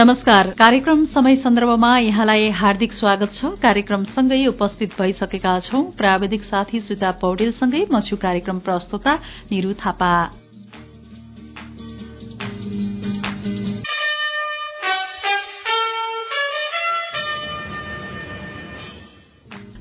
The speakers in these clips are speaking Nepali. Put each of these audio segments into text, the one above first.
नमस्कार। कार्यक्रम समय सन्दर्भमा यहाँलाई हार्दिक स्वागत छ। कार्यक्रमसँगै उपस्थित भइसकेका छौं। प्राविधिक साथी सुता पौडेलसँगै म छु कार्यक्रम प्रस्तुता निरू थापा।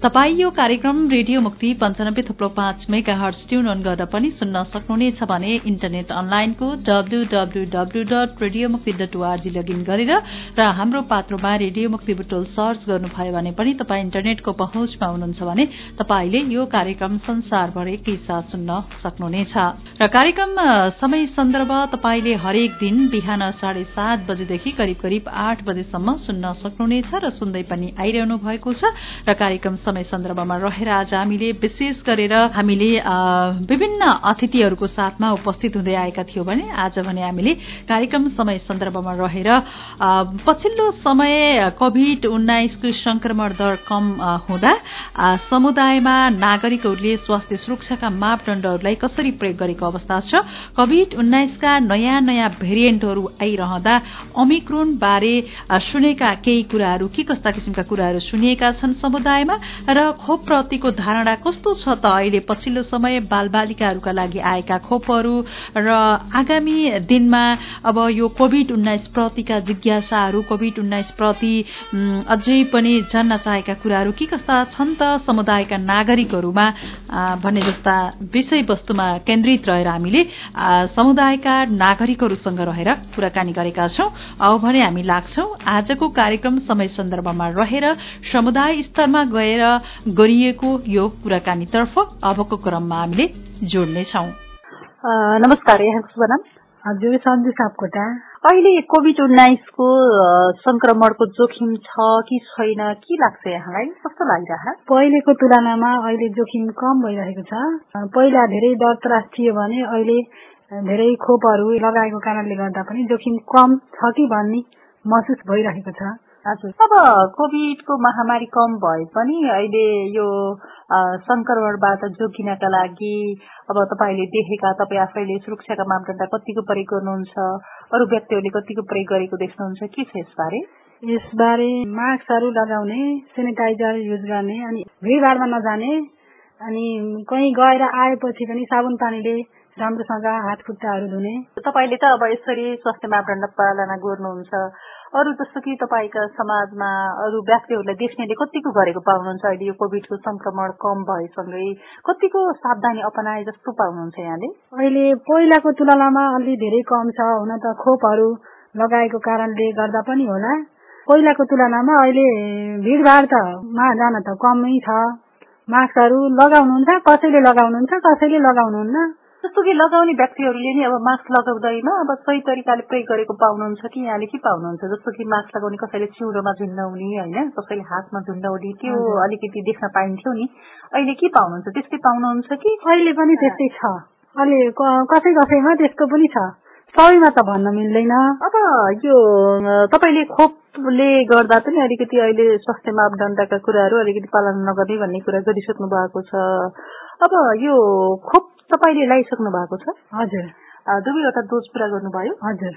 तपाई यो कार्यक्रम रेडियो मुक्ति पञ्चानब्बे थुप्रो पाँच मेगा हर्स ट्युन अन गरेर पनि सुन्न सक्नुहुनेछ भने इन्टरनेट अनलाइनको WWW dot radio Mukti dot ORG login गरेर र हाम्रो पात्रोमा रेडियो मुक्ति बुटोल सर्च गर्नुभयो भने पनि तपाईँ इन्टरनेटको पहुँचमा हुनुहुन्छ भने तपाईँले यो कार्यक्रम संसारभर एकैसाथ सुन्न सक्नुहुनेछ। र कार्यक्रम समय सन्दर्भ तपाईँले हरेक दिन बिहान साढे सात बजेदेखि करिब करिब आठ बजेसम्म सुन्न सक्नुहुनेछ र सुन्दै पनि आइरहनु भएको छ। र कार्यक्रम समय सन्दर्भमा रहेर आज हामीले विशेष गरेर हामीले विभिन्न अतिथिहरूको साथमा उपस्थित हुँदै आएका थियौं भने आज भने हामीले कार्यक्रम समय सन्दर्भमा रहेर पछिल्लो समय कोविड उन्नाइसको संक्रमण दर कम हुँदा समुदायमा नागरिकहरूले स्वास्थ्य सुरक्षाका मापदण्डहरूलाई कसरी प्रयोग गरेको अवस्था छ कोविड उन्नाइसका नयाँ नयाँ भेरिएन्टहरू आइरहँदा ओमिक्रोन बारे सुनेका केही कुराहरू के कस्ता किसिमका कुराहरू सुनिएका छन् समुदायमा र खोपप्रतिको धारणा कस्तो छ त? अहिले पछिल्लो समय बालबालिकाहरूका लागि आएका खोपहरू र आगामी दिनमा अब यो कोविड उन्नाइस प्रतिका जिज्ञासाहरू कोविड उन्नाइस प्रति अझै पनि जान्न चाहेका कुराहरू के कस्ता छन् त समुदायका नागरिकहरूमा? भन्ने जस्ता विषयवस्तुमा केन्द्रित रहेर हामीले समुदायका नागरिकहरूसँग रहेर कुराकानी गरेका छौं। औ भने हामी लाग्छौ आजको कार्यक्रम समय सन्दर्भमा रहेर समुदाय स्तरमा गएर गरिएको यो कुराकानीतर्फ अबको क्रममा हामीले जोड्नेछौ। नमस्कार हजुर सन्जु सापकोटा। अहिले कोभिड उन्नाइसको संक्रमणको जोखिम छ कि छैन के लाग्छ यहाँलाई? कस्तो लागिरह? पहिलेको तुलनामा अहिले जोखिम कम भइरहेको छ। पहिला धेरै डर त्रास थियो भने अहिले धेरै खोपहरू लगाएको कारणले गर्दा पनि जोखिम कम छ कि भन्ने महसुस भइरहेको छ। हजुर। अब कोभिडको महामारी कम भए पनि अहिले यो संक्रमणबाट जोगिनका लागि अब तपाईँले देखेका तपाईँ आफैले सुरक्षाका मापदण्ड कतिको प्रयोग गर्नुहुन्छ अरू व्यक्तिहरूले कतिको प्रयोग गरेको देख्नुहुन्छ के छ यसबारे? यसबारे मास्कहरू लगाउने सेनिटाइजर युज गर्ने अनि भिडभाडमा नजाने अनि कहीँ गएर आएपछि पनि साबुन पानीले राम्रोसँग हात खुट्टाहरू धुने। तपाईँले त अब यसरी स्वास्थ्य मापदण्ड पालना गर्नुहुन्छ। अरू जस्तो कि तपाईँका समाजमा अरू व्यक्तिहरूलाई देख्नेले कतिको गरेको पाउनुहुन्छ? अहिले यो कोभिडको संक्रमण कम भएसँगै कतिको सावधानी अपनाए जस्तो पाउनुहुन्छ यहाँले? अहिले पहिलाको तुलनामा अलि धेरै कम छ हुन त खोपहरू लगाएको कारणले गर्दा पनि होला। पहिलाको तुलनामा अहिले भिडभाड त जान त कमै छ। मास्कहरू लगाउनुहुन्छ कसैले लगाउनुहुन्छ कसैले लगाउनुहुन्न। जस्तो कि लगाउने व्यक्तिहरूले नि अब मास्क लगाउँदैन अब सही तरिकाले प्रयोग गरेको पाउनुहुन्छ कि यहाँले के पाउनुहुन्छ? जस्तो कि मास्क लगाउने कसैले चिउरोमा झुन्डाउने होइन? कसैले हातमा झुन्डाउने त्यो अलिकति देख्न पाइन्थ्यो नि। अहिले के पाउनुहुन्छ? त्यस्तै पाउनुहुन्छ कि? अहिले पनि त्यस्तै छ। अहिले कसै कसैमा त्यस्तो पनि छ। सबैमा त भन्न मिल्दैन। अब यो तपाईँले खोपले गर्दा पनि अलिकति अहिले स्वास्थ्य मापदण्डका कुराहरू अलिकति पालन नगर्ने भन्ने कुरा गरिसक्नु भएको छ। अब यो खोप तपाईँले लगाइसक्नु भएको छ? हजुर। दुवैवटा डोज पुरा गर्नुभयो। हजुर।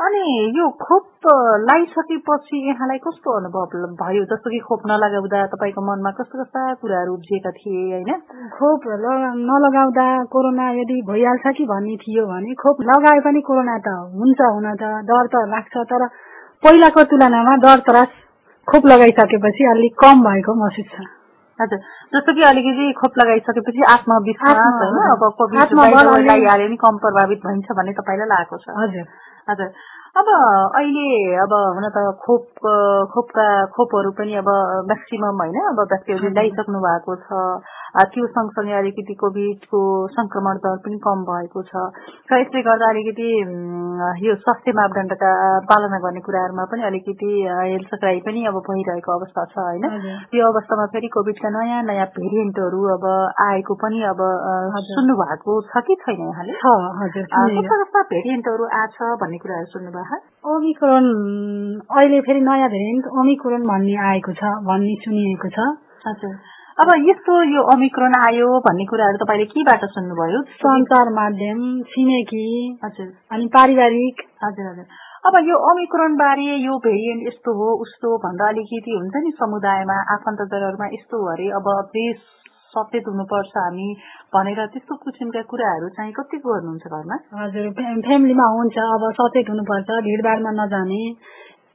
अनि यो खोप लगाइसकेपछि यहाँलाई कस्तो अनुभव भयो? जस्तो कि खोप नलगाउँदा तपाईँको मनमा कस्तो कस्ता कुराहरू उब्जिएका थिए होइन? खोप नलगाउँदा कोरोना यदि भइहाल्छ कि भन्ने थियो भने खोप लगाए पनि कोरोना त हुन्छ हुन त डर त लाग्छ तर पहिलाको तुलनामा डर त्रास खोप लगाइसकेपछि अलिक कम भएको महसुस छ। हजुर। जस्तो कि अलिकति खोप लगाइसकेपछि आत्मविश्वास होइन अब कोभिड लगाइहाल्यो नि कम प्रभावित भइन्छ भन्ने तपाईँलाई लागेको छ। हजुर। हजुर। अब अहिले अब हुन त खोप खोपका खोपहरू पनि अब म्याक्सिमम होइन अब व्यक्तिहरूले लगाइसक्नु भएको छ। त्यो सँगसँगै अलिकति कोभिडको संक्रमण दर पनि कम भएको छ। र यसले गर्दा अलिकति यो स्वास्थ्य मापदण्डका पालना गर्ने कुराहरूमा पनि अलिकति हेलसक्राई पनि अब भइरहेको अवस्था छ होइन? यो अवस्थामा फेरि कोभिडका नयाँ नयाँ भेरिएन्टहरू अब आएको पनि अब सुन्नु भएको छ कि छैन यहाँले? कस्ता कस्ता भेरिएन्टहरू आछ भन्ने कुराहरू सुन्नु भएको ओमिक्रोन अहिले फेरि नयाँ भेरिएन्ट ओमिक्रोन भन्ने आएको छ भन्ने सुनिएको छ। हजुर। अब यस्तो यो अमिक्रोन आयो भन्ने कुराहरू तपाईँले केबाट सुन्नुभयो? सञ्चार माध्यम छिमेकी हजुर। अनि पारिवारिक। हजुर हजुर। अब यो ओमिक्रोन बारे यो भेरिएन्ट यस्तो हो उस्तो भन्दा अलिकति हुन्छ नि समुदायमा आफन्तजनहरूमा यस्तो अरे अब बेस सचेत हुनुपर्छ हामी भनेर त्यस्तो किसिमका कुराहरू चाहिँ कति गर्नुहुन्छ घरमा? हजुर फ्यामिलीमा हुन्छ अब सचेत हुनुपर्छ भिडभाडमा नजाने।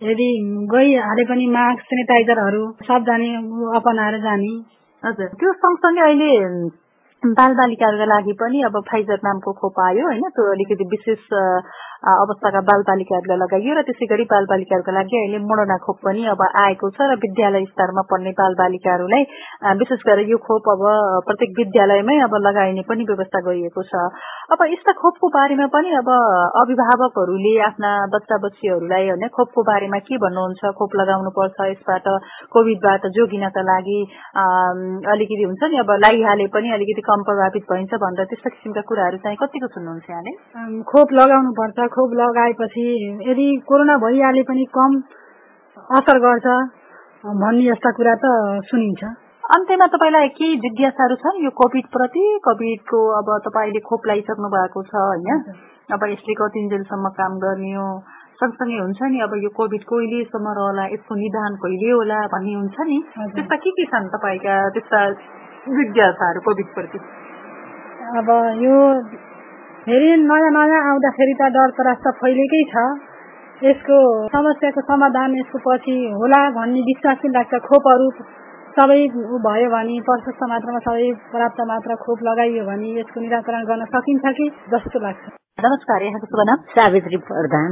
यदि गइहाले पनि मास्क सेनिटाइजरहरू सब जाने अपनाएर जाने। हजुर। त्यो सँगसँगै अहिले बाल बालिकाहरूका लागि पनि अब फाइजर नामको खोप आयो होइन? त्यो अलिकति विशेष अवस्थाका बाल बालिकाहरूलाई लगाइयो र त्यसै गरी बाल बालिकाहरूका लागि अहिले मोडोना खोप पनि अब आएको छ र विद्यालय स्तरमा पढ्ने बाल बालिकाहरूलाई विशेष गरेर यो खोप अब प्रत्येक विद्यालयमै अब लगाइने पनि व्यवस्था गरिएको छ। अब यस्ता खोपको बारेमा पनि अब अभिभावकहरूले आफ्ना बच्चा बच्चीहरूलाई होइन खोपको बारेमा के भन्नुहुन्छ खोप लगाउनु पर्छ यसबाट कोभिडबाट जोगिनका लागि अलिकति हुन्छ नि अब लगाइहाले पनि अलिकति कम प्रभावित भइन्छ भनेर त्यस्ता किसिमका कुराहरू चाहिँ कतिको सुन्नुहुन्छ यहाँले? खोप लगाउनु पर्छ खोप लगाएपछि यदि कोरोना भइहाले पनि कम असर गर्छ भन्ने जस्ता कुरा त सुनिन्छ। अन्त्यमा तपाईँलाई केही जिज्ञासाहरू छन्? यो कोभिड प्रति कोभिडको अब तपाईँले खोप लगाइसक्नु भएको छ होइन? अब यसले कतिन्जेलसम्म काम गर्ने हो सँगसँगै हुन्छ नि अब यो कोभिड कहिलेसम्म रहला यसको निदान कहिले होला भन्ने हुन्छ नि। त्यस्ता के के छन् तपाईँका त्यस्ता जिज्ञासाहरू कोभिड प्रति? अब यो फेरि नयाँ नयाँ आउँदाखेरि त डर त फैलिएकै छ। यसको समस्याको समाधान यसको पछि होला भन्ने विश्वास पनि लाग्छ। खोपहरू सबै भयो भने प्रशस्त मात्रामा सबै पर्याप्त मात्रा खोप लगाइयो भने यसको निराकरण गर्न सकिन्छ कि? जस्तो लाग्छ। नमस्कार यहाँको शुभ नाम सावित्री प्रधान।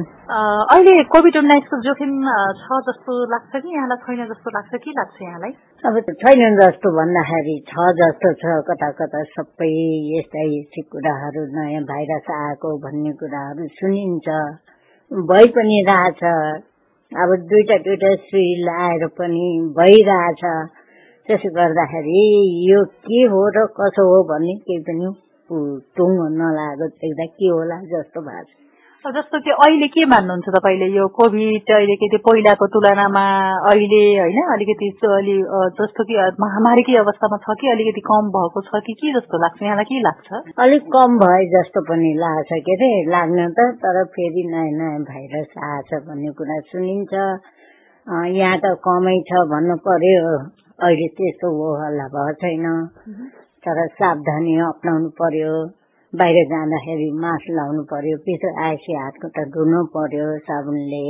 अहिले कोभिड उन्नाइसको जोखिम छ जस्तो लाग्छ कि यहाँलाई छैन जस्तो लाग्छ? के लाग्छ यहाँलाई? अब छैन जस्तो भन्दाखेरि छ जस्तो छ कता कता सबै यस्ता यस्तै कुराहरू नयाँ भाइरस आएको भन्ने कुराहरू सुनिन्छ। भइ पनि रहेछ। अब दुईटा दुईटा सुई लाएर पनि भइरहेछ। त्यसो गर्दाखेरि यो के हो र कसो हो भन्ने केही पनि टुङ्गो नलागेको देख्दा के होला जस्तो भएको छ। जस्तो कि अहिले के मान्नुहुन्छ तपाईँले यो कोभिड अलिकति पहिलाको तुलनामा अहिले होइन अलिकति अलि जस्तो कि महामारीकै अवस्थामा छ कि अलिकति कम भएको छ कि के जस्तो लाग्छ? यहाँलाई के लाग्छ? अलिक कम भए जस्तो पनि लाग्छ के अरे लाग्न त तर फेरि नयाँ नयाँ भाइरस आएछ भन्ने कुरा सुनिन्छ। यहाँ त कमै छ भन्नु पर्यो। अहिले त्यस्तो हो हल्ला भएको छैन। तर सावधानी अप्नाउनु पर्यो। बाहिर जाँदाखेरि मास्क लाउनु पर्यो। भित्र आएपछि हात खुट्टा धुनु पर्यो साबुनले।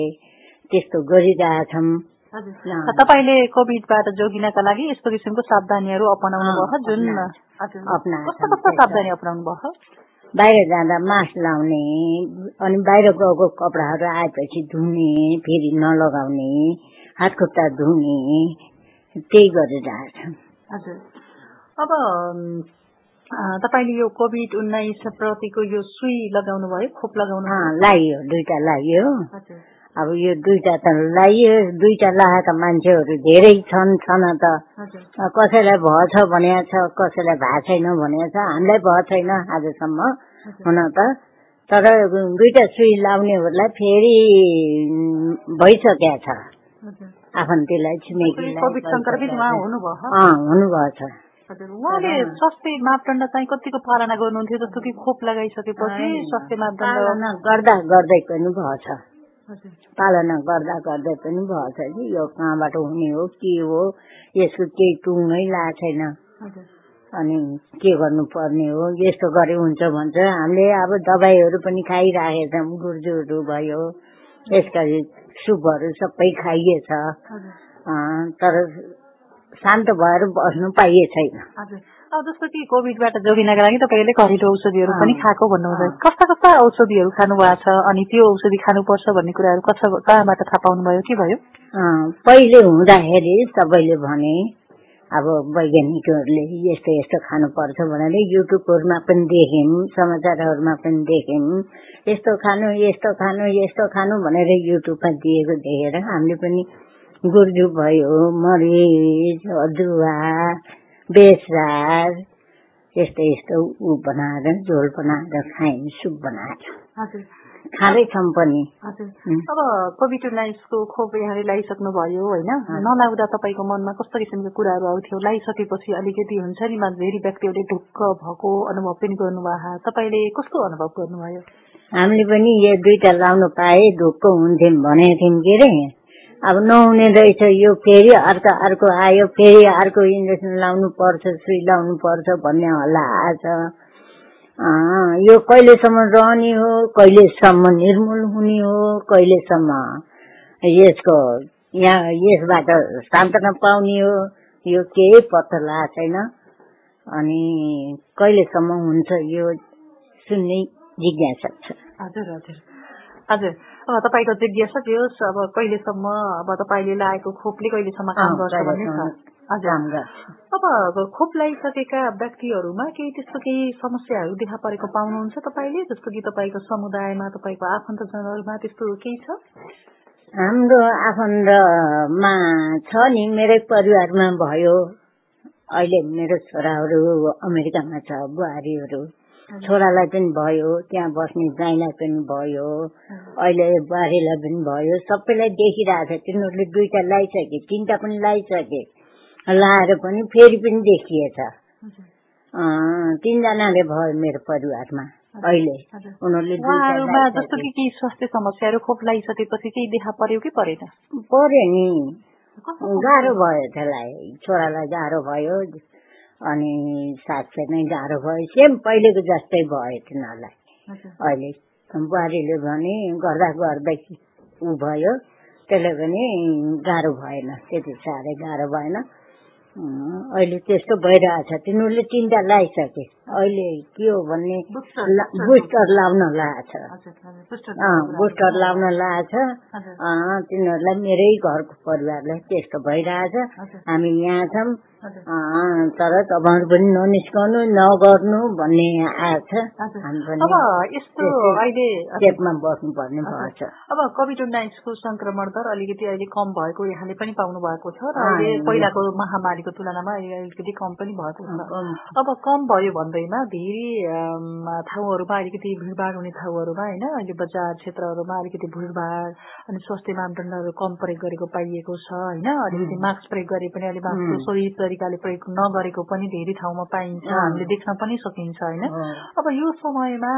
त्यस्तो गरिरहेछौँ तपाईँले कोभिडबाट जोगिनका लागि यस्तो किसिमको सावधानीहरू अपनाउनु भयो जुन कस्तो कस्तो सावधानी अपनाउनु भयो? बाहिर जाँदा मास्क लाउने अनि बाहिर गएको कपडाहरू आएपछि धुने फेरि नलगाउने हात खुट्टा धुने त्यही गरिरहेछ हजुर अब तपाईँले यो कोभिड उन्नाइस प्रतिको यो सुई लगाउनु भयो खोप लगाउनु लगाइयो दुईटा लगाइयो अब यो दुईटा त लगाइयो दुईटा लगाएका मान्छेहरू धेरै छन् छन त कसैलाई भएछ भनेको छ कसैलाई भएको छैन भनेको छ हामीलाई भएको छैन आजसम्म हुन त तर दुईटा सुई लाउनेहरूलाई फेरि भइसकेको छ आफन्तीलाई छिमेकीलाई हुनुभएको छ। हजुर उहाँले स्वास्थ्य मापदण्ड चाहिँ कतिको पालना गर्नुहुन्थ्यो? जस्तो कि खोप लगाइसकेपछि स्वास्थ्य मापदण्ड गर्दा गर्दै पनि भएछ। पालना गर्दा गर्दै पनि भएछ कि यो कहाँबाट हुने हो के हो? यसको केही टुङ्गै लाएको छैन अनि के गर्नुपर्ने हो? यस्तो गरे हुन्छ भन्छ। हामीले अब दबाईहरू पनि खाइराखेका छौँ गुर्जुहरू भयो। यसका सुपहरू सबै खाइएछ। तर शान्त भएर बस्नु पाइए छैन। अब जस्तो कि कोभिडबाट जोगिनका लागि तपाईँले घरेलु औषधिहरू पनि खाएको भन्नुहुन्छ कस्ता कस्ता औषधिहरू खानु भएको छ? अनि त्यो औषधि खानुपर्छ भन्ने कुराहरू कहाँबाट थाहा पाउनुभयो? के भयो? पहिले हुँदाखेरि सबैले भने अब वैज्ञानिकहरूले यस्तो यस्तो खानुपर्छ भनेर युट्युबहरूमा पनि देख्यौँ समाचारहरूमा पनि देख्यौँ यस्तो खानु यस्तो खानु यस्तो खानु भनेर युट्युबमा दिएको देखेर हामीले पनि गुर्जु भयो मरिच अदुवा बेसार यस्तो यस्तो ऊ बनाएर झोल बनाएर खायौँ सुप बनाएर। खाँदैछौँ पनि। अब कोभिड उन्नाइसको खोप यहाँले लगाइसक्नु भयो होइन? नलाउँदा तपाईँको मनमा कस्तो किसिमको कुराहरू आउँथ्यो? लगाइसकेपछि अलिकति हुन्छ नि धेरै व्यक्तिहरूले ढुक्क भएको अनुभव पनि गर्नुभयो। तपाईँले कस्तो अनुभव गर्नुभयो? हामीले पनि यो दुइटा लाउनु पाए ढुक्क हुन्थ्यौँ भनेको थियौँ के अरे? अब नहुने रहेछ यो फेरि अर्को अर्को आयो फेरि अर्को इन्जेक्सन लाउनु पर्छ सुई लाउनु पर्छ भन्ने हल्ला आएछ। यो कहिलेसम्म रहने हो कहिलेसम्म निर्मूल हुने हो कहिलेसम्म यसको यहाँ यसबाट सान्त्वना पाउने हो यो केही पत्ता छैन। अनि कहिलेसम्म हुन्छ यो सुन्ने जिज्ञासा छ। हजुर हजुर। हजुर अब तपाईँको जिज्ञासा जे होस्? अब कहिलेसम्म अब तपाईँले लागेको खोपले कहिलेसम्म काम गर्छ भन्ने अब खोप लगाइसकेका व्यक्तिहरूमा केही त्यस्तो केही समस्याहरू देखा परेको पाउनुहुन्छ तपाईँले? जस्तो कि तपाईँको समुदायमा तपाईँको आफन्तजनहरूमा त्यस्तो केही छ? हाम्रो आफन्तमा छ नि मेरै परिवारमा भयो। अहिले मेरो छोराहरू अमेरिकामा छ बुहारीहरू। छोरालाई पनि भयो त्यहाँ बस्ने ज्वाइँलाई पनि भयो। अहिले बुहारीलाई पनि भयो। सबैलाई देखिरहेको छ। तिनीहरूले दुईटा लगाइसके तिनवटा पनि लगाइसके लाएर पनि फेरि पनि देखिएछ। तिनजनाले भयो मेरो परिवारमा अहिले। उनीहरूले जस्तो कि केही स्वास्थ्य समस्याहरू खोप लगाइसकेपछि केही देखा पर्यो कि परेन? पर्यो नि। गाह्रो भयो त्यसलाई। छोरालाई गाह्रो भयो अनि साथी नै गाह्रो भयो। सेम पहिलेको जस्तै भयो तिनीहरूलाई। अहिले बुहारीले भने गर्दा गर्दै ऊ भयो त्यसले पनि गाह्रो भएन। त्यति साह्रै गाह्रो भएन। अहिले त्यस्तो भइरहेछ। तिनीहरूले तिनवटा लगाइसके। अहिले के हो भन्ने? बुस्टर लाउन लगाएको छ बुस्टर लाउन लगाएको छ तिनीहरूलाई मेरै घरको परिवारलाई त्यस्तो भइरहेछ। हामी यहाँ छौँ। तर तपाईँहरू पनि ननिस्कनु नगर्नु भन्ने आएको छ। हामी पनि यस्तो अहिले चेपमा बस्नुपर्ने भएको छ अब कोभिड उन्नाइसको संक्रमण दर अलिकति अहिले कम भएको यहाँले पनि पाउनु भएको छ र अहिले पहिलाको महामारीको तुलनामा अहिले अलिकति कम पनि भएको छ। अब कम भयो भन्दैमा धेरै ठाउँहरूमा अलिकति भिडभाड हुने ठाउँहरूमा होइन अहिले बजार क्षेत्रहरूमा अलिकति भिडभाड अनि स्वास्थ्य मापदण्डहरू कम प्रयोग गरेको पाइएको छ होइन। अलिकति मास्क प्रयोग गरे पनि अहिले मास्क सोही तरिकाले प्रयोग नगरेको पनि धेरै ठाउँमा पाइन्छ हामीले देख्न पनि सकिन्छ होइन? अब यो समयमा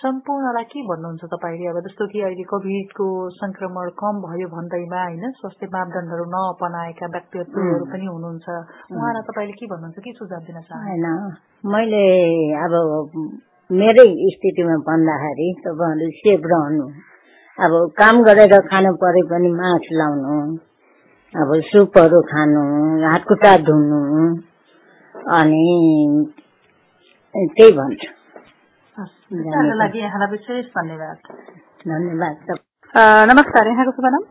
सम्पूर्णलाई के भन्नुहुन्छ तपाईँले? अब जस्तो कि अहिले कोभिडको संक्रमण कम भयो भन्दैमा होइन? स्वास्थ्य मापदण्डहरू नअपनाएका व्यक्तिहरू पनि हुनुहुन्छ। उहाँलाई तपाईँले के भन्नुहुन्छ? के सुझाव दिन चाहनुहुन्छ? मैले अब मेरै स्थितिमा भन्दाखेरि तपाईँहरू सेफ रहनु। अब काम गरेर खानु परे पनि मास्क लाउनु। अब सुपहरू खानु हातखुट्टा धुनु अनि त्यही भन्छु। धन्यवाद। नमस्कार यहाँको शुभ नाम?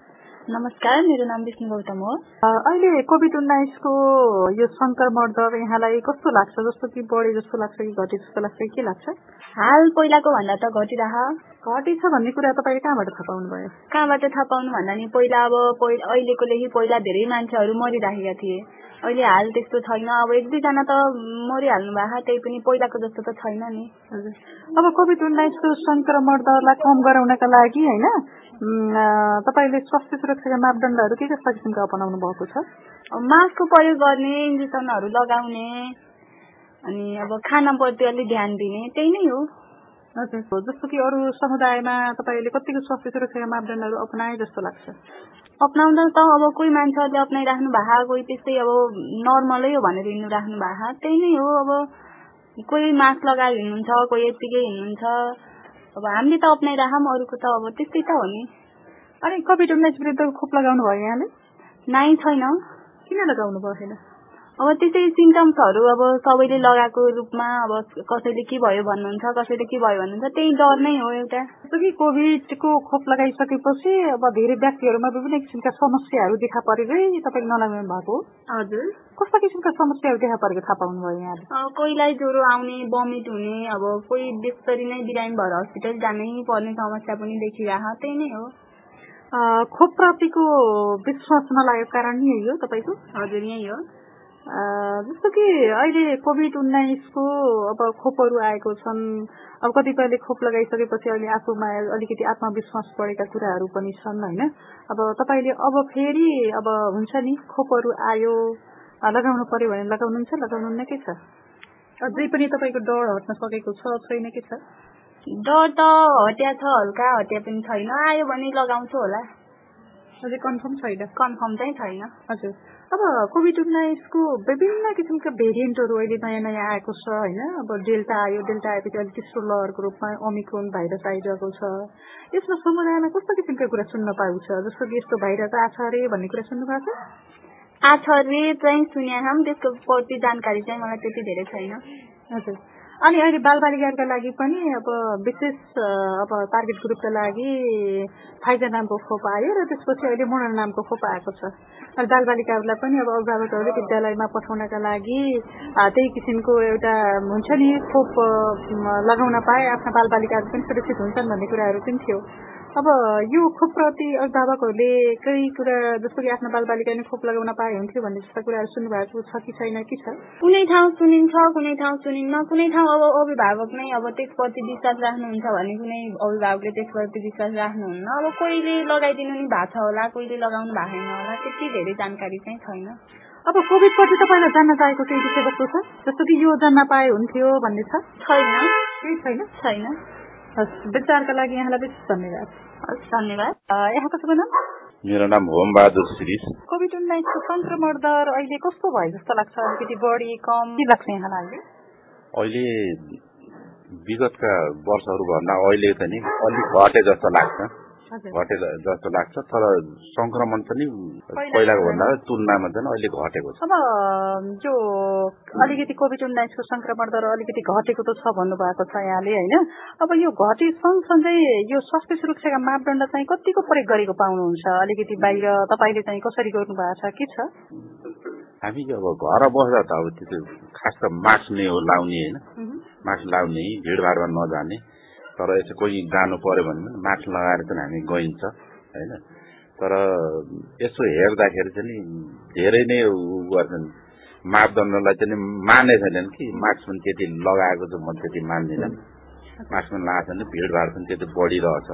नमस्कार मेरो नाम विष्णु गौतम हो। अहिले कोभिड उन्नाइसको यो संक्रमण दर यहाँलाई कस्तो लाग्छ? जस्तो कि बढे जस्तो लाग्छ कि घटे जस्तो लाग्छ? कि लाग्छ? हाल पहिलाको भन्दा त घटिरह। घटेछ भन्ने कुरा तपाईँले कहाँबाट थाहा पाउनु भयो? कहाँबाट थाहा पाउनु भन्दा नि पहिला अब अहिलेकोदेखि पहिला धेरै मान्छेहरू मरिराखेका थिए। अहिले हाल त्यस्तो छैन। अब एक दुईजना त मरिहाल्नु भएको त्यही पनि पहिलाको जस्तो त छैन नि। अब कोभिड उन्नाइसको संक्रमण दरलाई कम गराउनका लागि होइन? तपाईँले स्वास्थ्य सुरक्षाका मापदण्डहरू के कस्ता किसिमका अपनाउनु भएको छ? मास्कको प्रयोग गर्ने इन्जेक्सनहरू लगाउने अनि अब खानाप्रति अलिक ध्यान दिने त्यही नै हो। हजुर। जस्तो कि अरू समुदायमा तपाईँले कतिको स्वास्थ्य सुरक्षाका मापदण्डहरू अपनाए जस्तो लाग्छ? अप्नाउँदा त अब कोही मान्छेहरूले अप्नाइराख्नु भएको कोही त्यस्तै अब नर्मलै हो भनेर हिँड्नु राख्नु भएको त्यही नै हो। अब कोही मास्क लगाएर हिँड्नुहुन्छ कोही यत्तिकै हिँड्नुहुन्छ। अब हामीले त अप्नाइराखौँ अरूको त अब त्यस्तै त हो नि। अनि कोभिड उन्नाइस विरुद्ध खोप लगाउनु भयो यहाँले? नाइ छैन। किन लगाउनु भयो अब त्यसै सिम्टम्सहरू अब सबैले लगाएको रूपमा अब कसैले के भयो भन्नुहुन्छ कसैले के भयो भन्नुहुन्छ त्यही डर नै हो एउटा। कि कोभिडको खोप लगाइसकेपछि अब धेरै व्यक्तिहरूमा विभिन्न किसिमका समस्याहरू देखा परेरै तपाईँले नलागाउनु भएको हजुर। कस्ता किसिमका समस्याहरू देखा परेको थाहा पाउनु भयो यहाँले कोहीलाई ज्वरो आउने बमिट हुने अब कोही त्यसरी नै बिरामी भएर हस्पिटल जानै पर्ने समस्या पनि देखिरह त्यही नै हो। खोप प्रतिको विश्वास नलागेको कारण यही हो तपाईँको? हजुर यही हो। जस्तो कि अहिले कोभिड उन्नाइसको अब खोपहरू आएको छन्। अब कतिपयले खोप लगाइसकेपछि अहिले आफूमा अलिकति आत्मविश्वास बढेका कुराहरू पनि छन् होइन? अब तपाईँले अब फेरि अब हुन्छ नि खोपहरू आयो। लगाउनु पर्यो भने लगाउनुहुन्छ लगाउनुहुन्न के छ। अझै पनि तपाईँको डर हट्न सकेको छ छैन के छ? डर त हटिया छ हल्का हटिया पनि छैन। आयो भने लगाउँछु होला। अझै कन्फर्म छैन? कन्फर्म चाहिँ छैन। हजुर। अब कोभिड उन्नाइसको विभिन्न किसिमका भेरिएन्टहरू अहिले नयाँ नयाँ आएको छ होइन? अब डेल्टा आयो डेल्टा आएपछि अहिले तेस्रो लहरको रूपमा ओमिक्रोन भाइरस आइरहेको छ। यसमा समुदायमा कस्तो किसिमका कुरा सुन्न पाउँछ जस्तो कि यस्तो भाइरस आछ अरे भन्ने कुरा सुन्नु भएको छ? आछ अरे चाहिँ सुनेन त्यसको प्रति जानकारी चाहिँ मलाई त्यति धेरै छैन। हजुर। अनि अहिले बालबालिकाहरूका लागि पनि अब विशेष अब टार्गेट ग्रुपका लागि फाइजर नामको खोप आयो र त्यसपछि अहिले मोडल नामको खोप आएको छ। अनि बालबालिकाहरूलाई पनि अब अभिभावकहरूले विद्यालयमा पठाउनका लागि त्यही किसिमको एउटा हुन्छ नि खोप लगाउन पाए आफ्ना बालबालिकाहरू पनि सुरक्षित हुन्छन् भन्ने कुराहरू पनि थियो। अब यो खोपप्रति अभिभावकहरूले केही कुरा जस्तो कि आफ्नो बालबालिका नै खोप लगाउन पाए हुन्थ्यो भन्ने जस्ता कुराहरू सुन्नुभएको छ कि छैन कि छ? कुनै ठाउँ सुनिन्छ कुनै ठाउँ सुनिन्न कुनै ठाउँ अब अभिभावक नै अब त्यसप्रति विश्वास राख्नुहुन्छ भने कुनै अभिभावकले त्यसप्रति विश्वास राख्नुहुन्न। अब कोहीले लगाइदिनु नि भएको छ होला कोहीले लगाउनु भएको छैन होला त्यति धेरै जानकारी चाहिँ छैन। अब कोभिडपछि तपाईँलाई जान्न चाहेको केही विषय वस्तु छ? जस्तो कि यो जान्न पाए हुन्थ्यो भन्ने छ? छैन। केही छैन? छैन। विचारका लागि यहाँलाई विशेष धन्यवाद। हस् धन्यवाद। यहाँको शुभ नाम? मेरो नाम होमबहादुर श्री। कोभिड उन्नाइसको संक्रमण दर अहिले कस्तो भयो जस्तो लाग्छ? अलिकति बढी कम के लाग्छ यहाँलाई अहिले? विगतका वर्षहरूभन्दा अहिले त नि अलिक घटे जस्तो लाग्छ। घटे जस्तो लाग्छ तर संक्रमण पनि पहिलाको भन्दा तुलनामा चाहिँ अहिले घटेको छ। अब जो अलिकति कोभिड उन्नाइसको संक्रमण दर अलिकति घटेको त छ भन्नुभएको छ यहाँले होइन? अब यो घटे सँगसँगै यो स्वास्थ्य सुरक्षाका मापदण्ड चाहिँ कतिको प्रयोग गरेको पाउनुहुन्छ? अलिकति बाहिर तपाईँले चाहिँ कसरी गर्नु भएको छ के छ? हामी अब घर बस्दा त अब त्यो खास त मास्क नै हो लाउने होइन? मास्क लाउने भिडभाडमा नजाने। तर यसो कोही जानु पर्यो भने मास्क लगाएर चाहिँ हामी गइन्छ होइन? तर यसो हेर्दाखेरि चाहिँ धेरै नै उ गर्छन्। मापदण्डलाई चाहिँ माने छैनन् कि। मास्क पनि त्यति लगाएको चाहिँ म त्यति मान्दिनँ। मास्क पनि लगाएको छैन भिडभाड पनि त्यति बढिरहेछ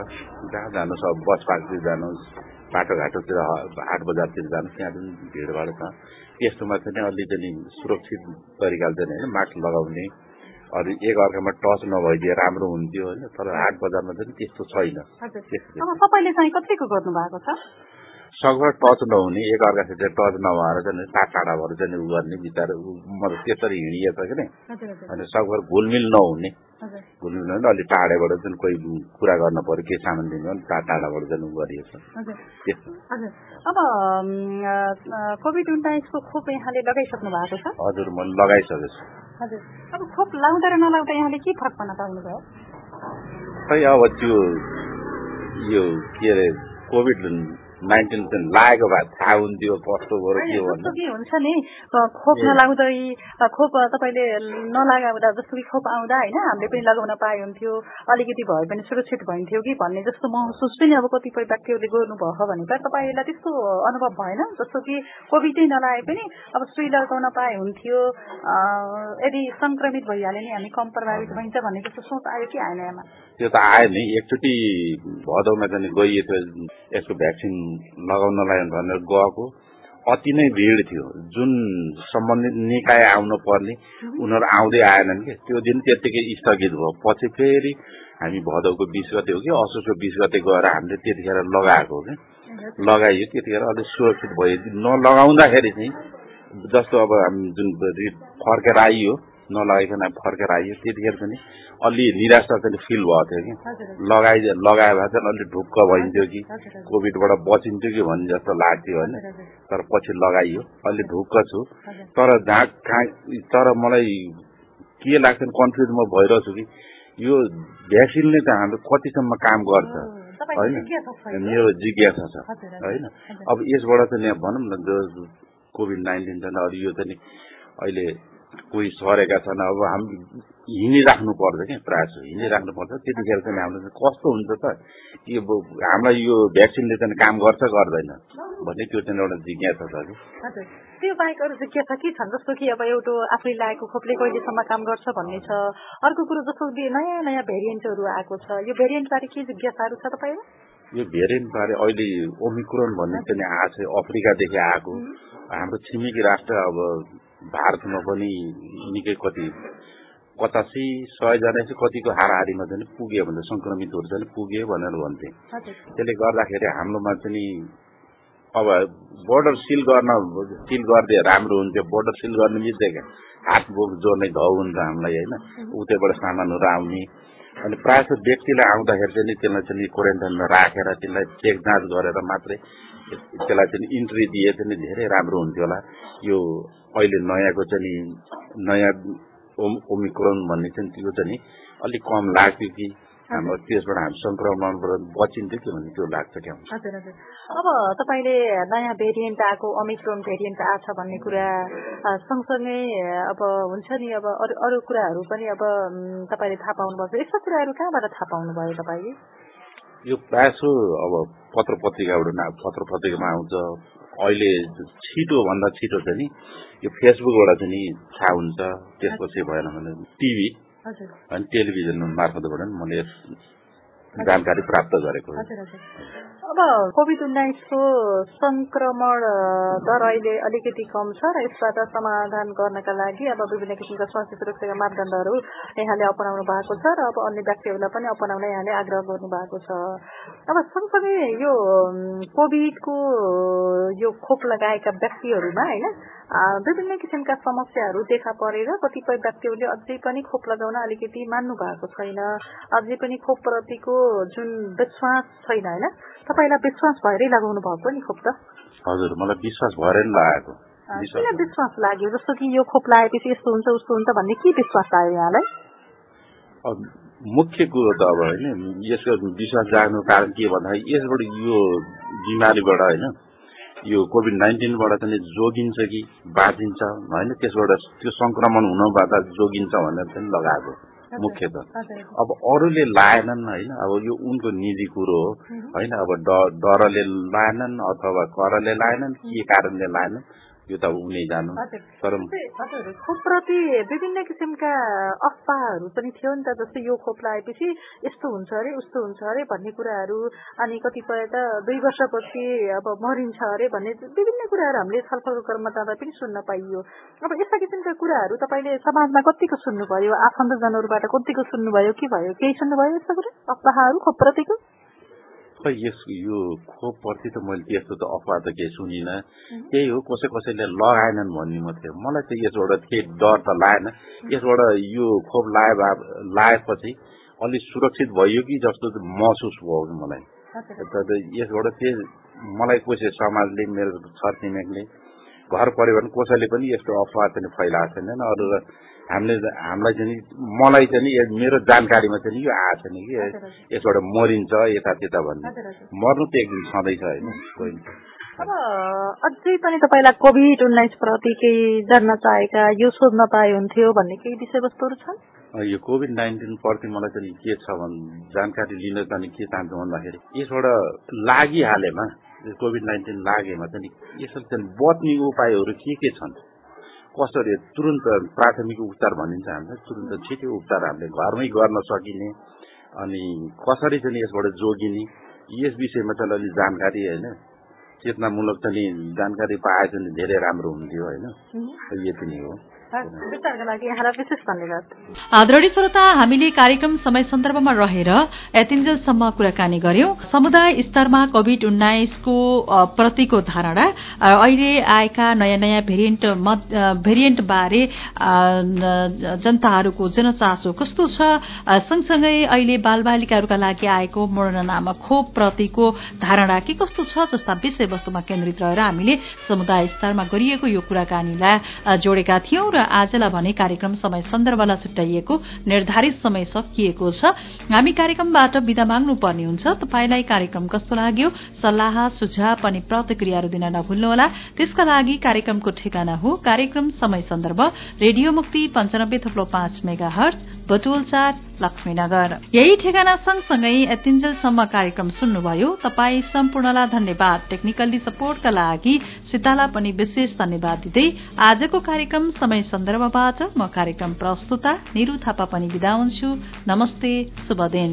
जहाँ जानुहोस् अब बस पार्कतिर जानुहोस् बाटोघाटोतिर हाट बजारतिर जानुहोस् त्यहाँ पनि भिडभाड छ। त्यस्तोमा चाहिँ अलि चाहिँ सुरक्षित तरिकाले चाहिँ होइन मास्क लगाउने अरू एक अर्कामा टच नभइदिए राम्रो हुन्थ्यो होइन तर हाट बजारमा चाहिँ त्यस्तो छैन। अब तपाईँले चाहिँ कतिको गर्नु भएको छ? सकभर टच नहुने एक अर्कासित टच नभएर चाहिँ टाढा टाढा भएर चाहिँ उ गर्ने बिचरा मतलब त्यसरी हिँडिएछ कि नै। अनि सकभर घुलमिल नहुने। घुलमिल नहुने अलिक टाढाबाट चाहिँ कोही कुरा गर्न पर्यो के सामान दिनु भने टाढा टाढाबाट चाहिँ उ गरिएछ। अब कोभिड उन्नाइसको खोप यहाँले लगाइसक्नु भएको छ? हजुर म लगाइसकेको छु हजुर। अब खोप लाउँदा र नलाउँदा यहाँले के फरक पर्न पाउनुभयो खै अब त्यो यो के अरे कोभिड नाइन्टिन चाहिँ लागेको भए थाहा हुन्थ्यो कस्तो भयो के जस्तो कि हुन्छ नि खोप नलाउँदै खोप तपाईँले नलागाउँदा जस्तो कि खोप आउँदा होइन हामीले पनि लगाउन पाए हुन्थ्यो अलिकति भए पनि सुरक्षित भइन्थ्यो कि भन्ने जस्तो महसुस पनि अब कतिपय व्यक्तिहरूले गर्नुभयो भने त तपाईँलाई त्यस्तो अनुभव भएन? जस्तो कि कोभिडै नलागे पनि अब सुई लगाउन पाए हुन्थ्यो यदि संक्रमित भइहाल्यो नि हामी कम प्रभावित भइन्छ भन्ने जस्तो सोच आयो कि आएन यहाँमा त्यो त आयो नि एकचोटि भदौमा चाहिँ गइएको यसको भ्याक्सिन लगाउनलाई भनेर गएको। अति नै भिड थियो। जुन सम्बन्धित निकाय आउनु पर्ने उनीहरू आउँदै आएनन् कि? त्यो दिन त्यत्तिकै स्थगित भयो। पछि फेरि हामी भदौको बिस गते हो कि असोजको बिस गते गएर हामीले त्यतिखेर लगाएको हो कि। लगाइयो त्यतिखेर अलिक सुरक्षित भयो। नलगाउँदाखेरि चाहिँ जस्तो अब हामी जुन फर्केर आइयो नलगाइकन फर्केर आइयो। त्यतिखेर पनि अलि निराशा चाहिँ फिल भएको थियो कि। लगाइ लगायो भए चाहिँ अलि ढुक्क भइन्थ्यो कि। कोभिडबाट बचिन्थ्यो कि भन्ने जस्तो लाग्थ्यो होइन। तर पछि लगाइयो। अलि ढुक्क छु। तर जहाँ कहाँ तर मलाई के लाग्छ कन्फ्युज म भइरहेछु कि यो भ्याक्सिनले चाहिँ हाम्रो कतिसम्म काम गर्छ। होइन। मेरो जिज्ञासा छ। होइन। अब यसबाट चाहिँ भनौँ न जो कोभिड नाइन्टिन छ अरू यो चाहिँ अहिले कोही सरेका छन् अब हामी हिँडिराख्नु पर्छ क्या प्रायः जस्तो हिँडिराख्नु पर्छ। त्यतिखेर चाहिँ हाम्रो कस्तो हुन्छ त कि हामीलाई यो भ्याक्सिनले चाहिँ काम गर्छ गर्दैन भन्ने त्यो चाहिँ एउटा जिज्ञासा छ कि। त्यो बाहेक अरू जिज्ञासा के छन्? जस्तो कि अब एउटा आफूले लागेको खोपले कहिलेसम्म काम गर्छ भन्ने छ। अर्को कुरो जस्तो नयाँ नयाँ भेरिएन्टहरू आएको छ। यो भेरिएन्ट बारे के जिज्ञासाहरू छ तपाईँलाई? यो भेरिएन्ट बारे अहिले ओमिक्रोन भन्ने चाहिँ आएको छ अफ्रिकादेखि आएको। हाम्रो छिमेकी राष्ट्र अब भारतमा पनि निकै कति पचासी सयजना चाहिँ कतिको हाराहारीमा चाहिँ पुग्यो भने संक्रमितहरू चाहिँ पुग्यो भनेर भन्थे। त्यसले गर्दाखेरि हाम्रोमा चाहिँ अब बोर्डर सिल गर्न सिल गरिदिए राम्रो हुन्थ्यो। बोर्डर सिल गर्ने बित्तिकै हात बोक जोड्ने घाउ हुन्छ हामीलाई होइन? उतैबाट सामानहरू आउने। अनि प्रायः जस्तो व्यक्तिलाई आउँदाखेरि चाहिँ त्यसलाई चाहिँ क्वारेन्टाइनमा राखेर त्यसलाई चेक जाँच गरेर मात्रै त्यसलाई चाहिँ इन्ट्री दिए चाहिँ धेरै राम्रो हुन्थ्यो होला। यो अहिले नयाँको चाहिँ नयाँ ओमिक्रोन भन्ने चाहिँ त्यो चाहिँ अलिक कम लाग्थ्यो कि। हाम्रो त्यसबाट हामी संक्रमणबाट बचिन्थ्यो कि भन्ने त्यो लाग्छ क्या हजुर हजुर। अब तपाईँले नयाँ भेरिएन्ट आएको ओमिक्रोन भेरिएन्ट आछ भन्ने कुरा सँगसँगै अब हुन्छ नि अब अरू अरू कुराहरू पनि अब तपाईँले थाहा पाउनुभएको यस्ता कुराहरू कहाँबाट थाहा पाउनुभयो तपाईँले? यो प्रायः अब पत्र पत्रिकाबाट पत्र पत्रिकामा आउँछ। अहिले छिटो भन्दा छिटो चाहिँ नि यो फेसबुकबाट चाहिँ नि थाहा हुन्छ त्यसपछि भएन भने टिभी। अनि टेलिभिजन मार्फतबाट मैले जानकारी प्राप्त गरेको अब कोभिड उन्नाइसको संक्रमण दर अहिले अलिकति कम छ र यसबाट समाधान गर्नका लागि अब विभिन्न किसिमका स्वास्थ्य सुरक्षाका मापदण्डहरू यहाँले अपनाउनु भएको छ र अब अन्य व्यक्तिहरूलाई पनि अपनाउन यहाँले आग्रह गर्नु भएको छ। अब सँगसँगै यो कोभिडको यो खोप लगाएका व्यक्तिहरूमा होइन विभिन्न किसिमका समस्याहरू देखा परेर कतिपय व्यक्तिहरूले अझै पनि खोप लगाउन अलिकति मान्नु भएको छैन। अझै पनि खोप प्रतिको जुन विश्वास छैन होइन? तपाईँलाई विश्वास भएरै लगाउनु भएको नि खोप त? हजुर मलाई विश्वास भएरै लगाएको किन विश्वास लाग्यो? जस्तो कि यो खोप लगाएपछि यस्तो हुन्छ उस्तो हुन्छ भन्ने के विश्वास आयो यहाँलाई? मुख्य कुरो त अब होइन यसको विश्वास जाग्नु कारण के भन्दाखेरि यसबाट यो बिमारीबाट होइन यो कोभिड नाइन्टिनबाट चाहिँ जोगिन्छ कि बाँचिन्छ? होइन त्यसबाट त्यो संक्रमण हुनबाट जोगिन्छ भनेर चाहिँ लगाएको मुख्यत। अब अरूले लाएनन् होइन अब यो उनको निजी कुरो हो होइन अब डरले लाएनन् अथवा करले लाएनन् के कारणले लाएनन्? यो त उनी जानु तर खोपप्रति विभिन्न किसिमका अफवाहहरू पनि थियो नि त जस्तै यो खोप लगाएपछि यस्तो हुन्छ अरे उस्तो हुन्छ अरे भन्ने कुराहरू अनि कतिपय त दुई वर्षपछि अब मरिन्छ अरे भन्ने विभिन्न कुराहरू हामीले छलफलको क्रममा जाँदा पनि सुन्न पाइयो। अब यस्ता किसिमका कुराहरू तपाईँले समाजमा कतिको सुन्नुभयो आफन्तजनहरूबाट कतिको सुन्नुभयो के भयो केही सुन्नुभयो यस्ता कुरा? अफवाहहरू खोपप्रतिको? खै यस यो खोप प्रति त मैले त्यस्तो त अफवाह त केही सुनिनँ। त्यही हो कसै कसैले लगाएनन् भन्ने मात्रै मलाई त यसबाट केही डर त लागेन। यसबाट यो खोप लाए लाएपछि अलिक सुरक्षित भयो कि जस्तो महसुस भयो मलाई। यसबाट चाहिँ मलाई कसै समाजले मेरो छरछिमेकले घर परिवार कसैले पनि यस्तो अफवाह चाहिँ फैलाएको छैन अरू हामीले हामीलाई चाहिँ मलाई चाहिँ मेरो जानकारीमा चाहिँ यो आएको छैन कि यसबाट मरिन्छ यता त्यता भन्ने मर्नु त एक दिन छँदैछ होइन अब अझै पनि तपाईँलाई कोभिड उन्नाइस प्रति केही जान्न चाहेका यो सोध्न पाए हुन्थ्यो भन्ने केही विषयवस्तुहरू छन्? यो कोभिड नाइन्टिन प्रति मलाई चाहिँ के छ भने जानकारी लिन चाहिँ के चाहन्छु भन्दाखेरि यसबाट लागिहालेमा कोभिड नाइन्टिन लागेमा चाहिँ यसरी चाहिँ बच्ने उपायहरू के के छन्? कसरी तुरन्त प्राथमिक उपचार भनिन्छ हामीलाई तुरन्त छिटो उपचार हामीले घरमै गर्न सकिने अनि कसरी चाहिँ यसबाट जोगिने यस विषयमा चाहिँ अलिक जानकारी होइन। चेतनामूलक चाहिँ जानकारी पाए चाहिँ धेरै राम्रो हुन्थ्यो होइन। यति नै हो। आदरणीय श्रोता हामीले कार्यक्रम समय सन्दर्भमा रहेर यतिन्जेलसम्म कुराकानी गर्यौं समुदाय स्तरमा कोविड उन्नाइसको प्रतिको धारणा अहिले आएका नयाँ नयाँ भेरिएन्ट भेरिएन्ट बारे जनताहरूको जनचासो कस्तो छ? सँगसँगै अहिले बालबालिकाहरूका लागि आएको मोडर्न खोप प्रतिको धारणा के कस्तो छ जस्ता विषयवस्तुमा केन्द्रित रहेर हामीले समुदाय स्तरमा गरिएको यो कुराकानीलाई जोडेका थियौं र आजलाई भने कार्यक्रम समय सन्दर्भलाई छुट्याइएको निर्धारित समय सकिएको छ। हामी कार्यक्रमबाट विदा माग्नु पर्ने हुन्छ। तपाईँलाई कार्यक्रम कस्तो लाग्यो? सल्लाह सुझाव अनि प्रतिक्रियाहरू दिन नभुल्नुहोला। त्यसका लागि कार्यक्रमको ठेगाना हो। कार्यक्रम समय सन्दर्भ रेडियो मुक्ति पञ्चानब्बे थप्लो पाँच मेगा हर्च बटुल चार लक्ष्मीनगर। यही ठेगाना सँगसँगै यतिन्जेलसम्म कार्यक्रम सुन्नुभयो। तपाई सम्पूर्णलाई धन्यवाद। टेक्निकल्ली सपोर्टका लागि सीतालाई पनि विशेष धन्यवाद दिँदै आजको कार्यक्रम समय सन्दर्भबाट म कार्यक्रम प्रस्तुता निरू थापा पनि विदा हुन्छु। नमस्ते शुभ दिन।